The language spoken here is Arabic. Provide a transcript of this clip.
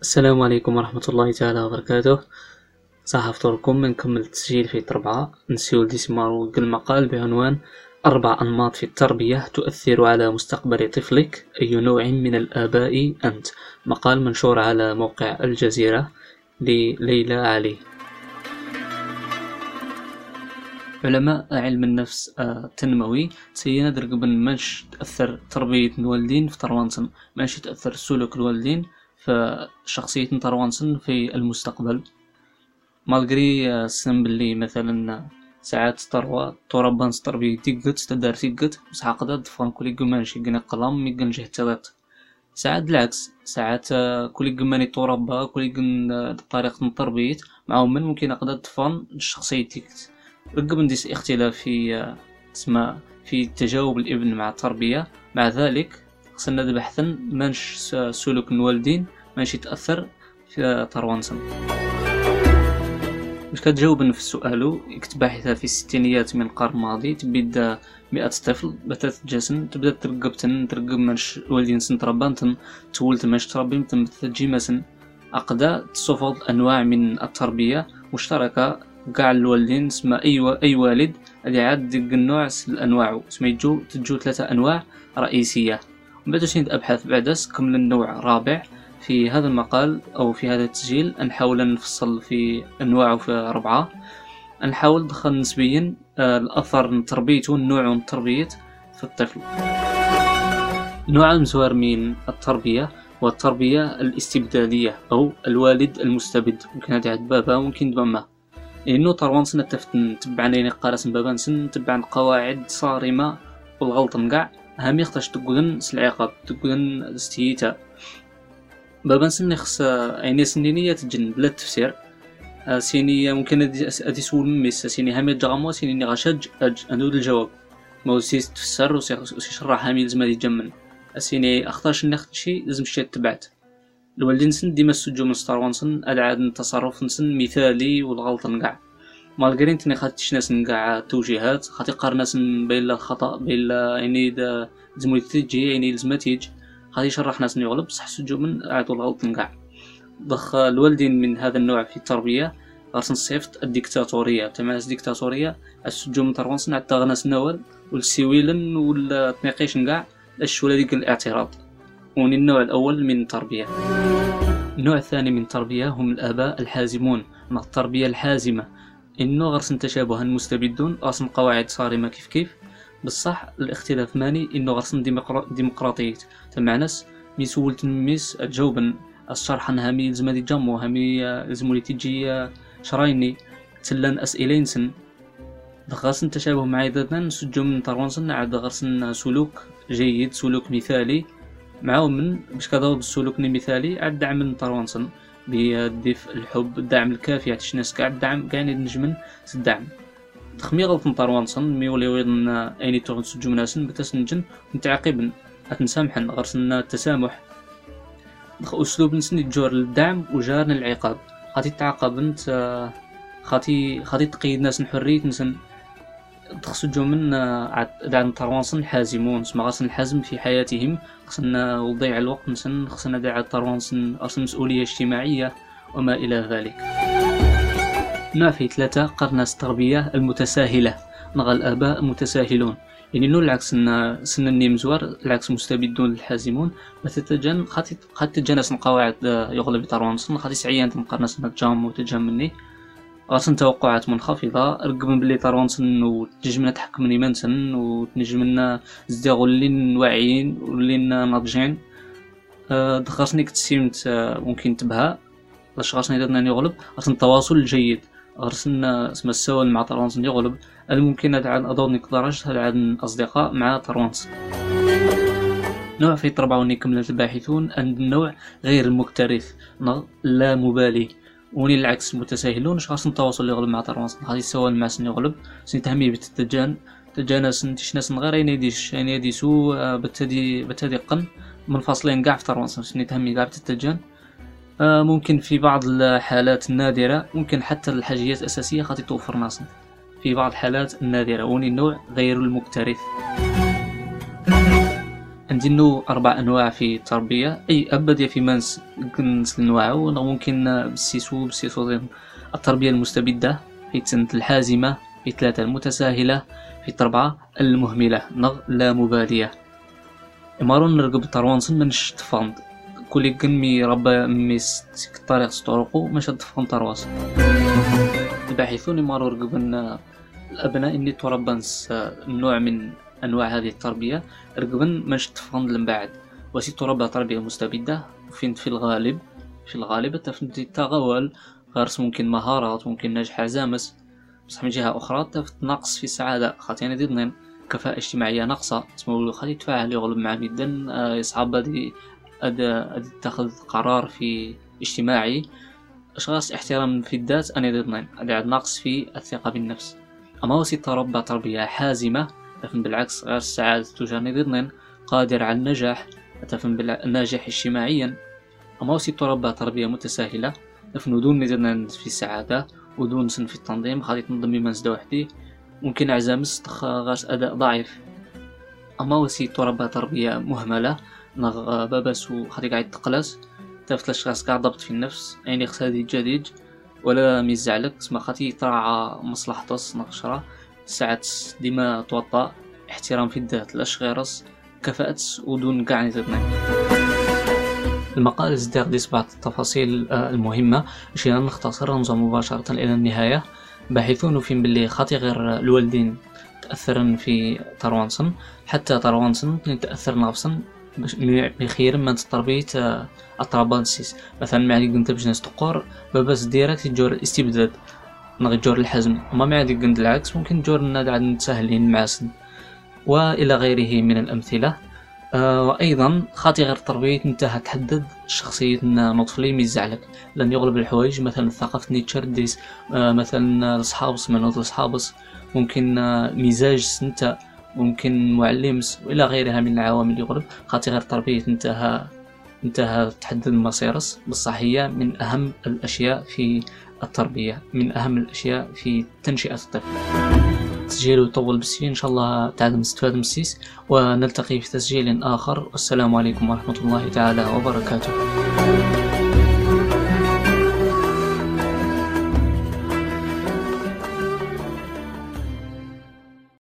السلام عليكم ورحمة الله تعالى وبركاته. صح فطوركم نكمل التسجيل في أربعة نسيو ديسمار المقال بعنوان أربع أنماط في التربية تؤثر على مستقبل طفلك. أي نوع من الآباء أنت؟ مقال منشور على موقع الجزيرة لليلى علي. علماء علم النفس التنموي تسينا درقبن ماش تأثر تربية الوالدين في تروانسن. ماش تأثر سلوك الوالدين. في شخصية تروانسن في المستقبل. مالغري سن بلي مثلا ساعات تروى تربان تربية تيقت تدار تيقت بصح قدا دفان كل قمانشي قنا قلام ميقن جه تغط ساعات بالعكس ساعات كل قماني تربى كل قن طريقة التربية مع من ممكن قدا دفان الشخصية تيقت رقم ديس اختلاف في تسمى في تجاوب الابن مع التربية مع ذلك خصنا بحثا مانش سلوك الوالدين مانش يتأثر في تروانسن باش كتجاوب في السؤال كنت باحثة في الستينيات من القرن الماضي تبدا مئة طفل بتات جاسن تبدا ترقب تن ترقب مانش الوالدين سن تربانتن تولت ماش تربي تن جيماسن أقدا تصفد أنواع من التربية مشتركة قاع الوالدين سما أي أي والد هذه عاد ديك النوع الأنواع. سما يجو تجو ثلاثة أنواع رئيسية. من بعد شنو أبحث بعدس كمل النوع رابع في هذا المقال أو في هذا التسجيل نحاول نفصل في أنواعه في أربعة نحاول ندخل نسبيا آه، الأثر تربيته النوع تربية في الطفل. نوع المزوار من التربية والتربية الاستبدادية أو الوالد المستبد. ممكن هذه عند بابا ممكن لأنه طروان سنة تفتن تبع يعني قارس بابا سن تبع قواعد صارمة والغلط نقع. أهم يختش تقولن سلعقاب تقولن ستيتا بابا سن خص عيني سنينية تجن بلا تفسير آه، سيني ممكن أدي سول ميس سيني هامي جامو سيني غاشج أج انود الجواب. ما سيس تفسر وسيشرح هامي لازم يجمن سيني اختارش نختشي لازم شي تبعت. الوالدين سن ديما السجو من ستار وان سن ألعاد التصرف نسن مثالي والغلط نقع. مالغرين تني خاتش ناس نقع توجيهات خاطي قارناس بين الخطأ بين يعني دا زمويت تجي يعني لازم تيجي خاطي يشرح ناس يغلب بصح السجو من عاد الغلط نقع ضخ الوالدين من هذا النوع في التربية غارسن صيفط الديكتاتورية تمام الديكتاتورية السجو من تروانسن عاد تغناس نوال والسيويلن والتناقيش نقع أش ولا ديك الاعتراض. وني النوع الأول من التربية. النوع الثاني من التربية هم الآباء الحازمون مع التربية الحازمة. إنه غرسن تشابها مستبدون غرسن قواعد صارمة كيف كيف؟ بصح الاختلاف ماني إنه غرسن ديمقراطية. تمع ناس مي سولت ميس تجاوبن الشرح هامي زمادي جامو هامي زمولي تيجي شرايني تلان أسئلين سن. غرسن تشابه مع عددنا نسجو من طروانسن عاد غرسن سلوك جيد سلوك مثالي. معاهم من باش كضرب السلوك المثالي على الدعم من طروانسن بالدفء الحب الدعم الكافي عتش ناس كاع الدعم كاع نجمن الدعم تخمي غلط طروانسن مي ولي ويضن ايني تغن سجو ناسن بتاس نجن متعاقبا اتنسامحن غرسنا التسامح أسلوب نسن جور للدعم وجار العقاب خاطي تعاقب أنت خاطي خاطي تقيد ناس حرية نسن تخصجو من دعم طروانسن حازمون سما غاسن الحزم في حياتهم خصنا وضيع الوقت نسن خصنا داع طروانسن مسؤولية اجتماعية وما إلى ذلك. نوع في ثلاثة قرناس التربية المتساهلة. نغى الآباء متساهلون. يعني نو العكس سن النيم زوار العكس مستبدون الحازمون. مثلا خاطي خاطي تجانس قواعد يغلب طروانسن خاطي سعيان تنقرناس نتجام وتجامني غاسن توقعات منخفضة. رقم بلي طروانسن وتنجمنا تحكمني منسن وتنجمنا زداغو اللي واعيين واللي ناضجين. أه دخلتني كتسيمت أه ممكن تبها. باش غاسن درنا نغلب. غاسن التواصل الجيد. غرسن اسم السوال مع طروانسن يغلب. الممكن عن نقدرش هل عن أصدقاء مع طروانسن نوع في طربعوني كملت الباحثون. أن النوع غير المكترث. لا مبالي. وني العكس متساهلون. اش خاصن التواصل يغلب مع طرواس غادي سوا مع سن يغلب سن تهمي بتتجان تجانا سن غير يعني ديش يعني ديسو آه، بتدي بتدي قن منفصلين كاع في طرواس سن تهمي كاع ممكن في بعض الحالات النادرة ممكن حتى الحاجيات الأساسية خاطي توفر ناس في بعض الحالات النادرة وني النوع غير المكترث. عندي نو أربع أنواع في التربية. أي أبدا في مانس كنس نوعو ممكن بسيسو بسيسو التربية المستبدة في تنت الحازمة في ثلاثة المتساهلة في تربعة المهملة. نغ لا مبالية. إمارون نرقب تروانسن منش تفاند كل كن مي ربا مي طريق ستورقو مش تفاند ترواس الباحثون إمارو رقبن الأبناء إني تربنس نوع من أنواع هذه التربية رقبن مش تفاند لمبعد وسي تربى تربية مستبدة وفين في الغالب؟ في الغالب تفنتي تغول غارس ممكن مهارات ممكن نجح زامس بصح من جهة أخرى نقص في السعادة. خاطر دي كفاءة اجتماعية ناقصة. تسمى خلي يتفاعل يغلب مع بيدن آه، يصعب هادي تاخذ قرار في اجتماعي. أشخاص احترام في الذات أنا ضمن أدي نقص في الثقة بالنفس. أما وسي تربى تربية حازمة تفهم بالعكس غير السعادة توجعني ضمن قادر على النجاح تفهم بالناجح اجتماعيا. أما وسي تربى تربية متساهلة تفهم دون في السعادة ودون سن في التنظيم. غادي تنظم بما نزدا وحدي. ممكن عزامس غاس أداء ضعيف. أما وسي تربى تربية مهملة نغ باباسو خاطي قاعد تقلاس تافت الأشخاص قاعد ضبط في النفس يعني خصها جديد ولا ميزعلك تسمى خاطي تراعى مصلحتس نغشرة ساعات ديما توطى احترام في الذات الأشخاص كفاءة ودون قاع نتتنين المقال ازداد بعض التفاصيل آه، المهمة. باش نختصر نمزو مباشرة إلى النهاية. باحثون في بلي خاطي غير الوالدين تأثرن في تروانسن. حتى تروانسن تأثر نفسا بخير من تربية الطرابانسيس مثلا معدي كنت بجنس تقور باباس ديريكت يجور الاستبداد نغي جور الحزم وما معدي كنت العكس ممكن جور عاد متساهلين معسن وإلى غيره من الأمثلة. آه وأيضا خاطي غير التربيه انت تحدد شخصية مطفلي ميزعلك. لأن يغلب الحوايج. مثلا ثقافة نيتشر ديس. آه مثلا الصحابس من الصحابس. ممكن آه مزاج سنتا ممكن معلمس والى غيرها من العوامل يغلب خاطي غير التربية انتهى انتهى تحدد المصيرس. بصح هي من أهم الأشياء في التربية من أهم الأشياء في تنشئة الطفل. تسجيل يطول بالسي إن شاء الله تعالى نستفاد من السيس. ونلتقي في تسجيل آخر. والسلام عليكم ورحمة الله تعالى وبركاته.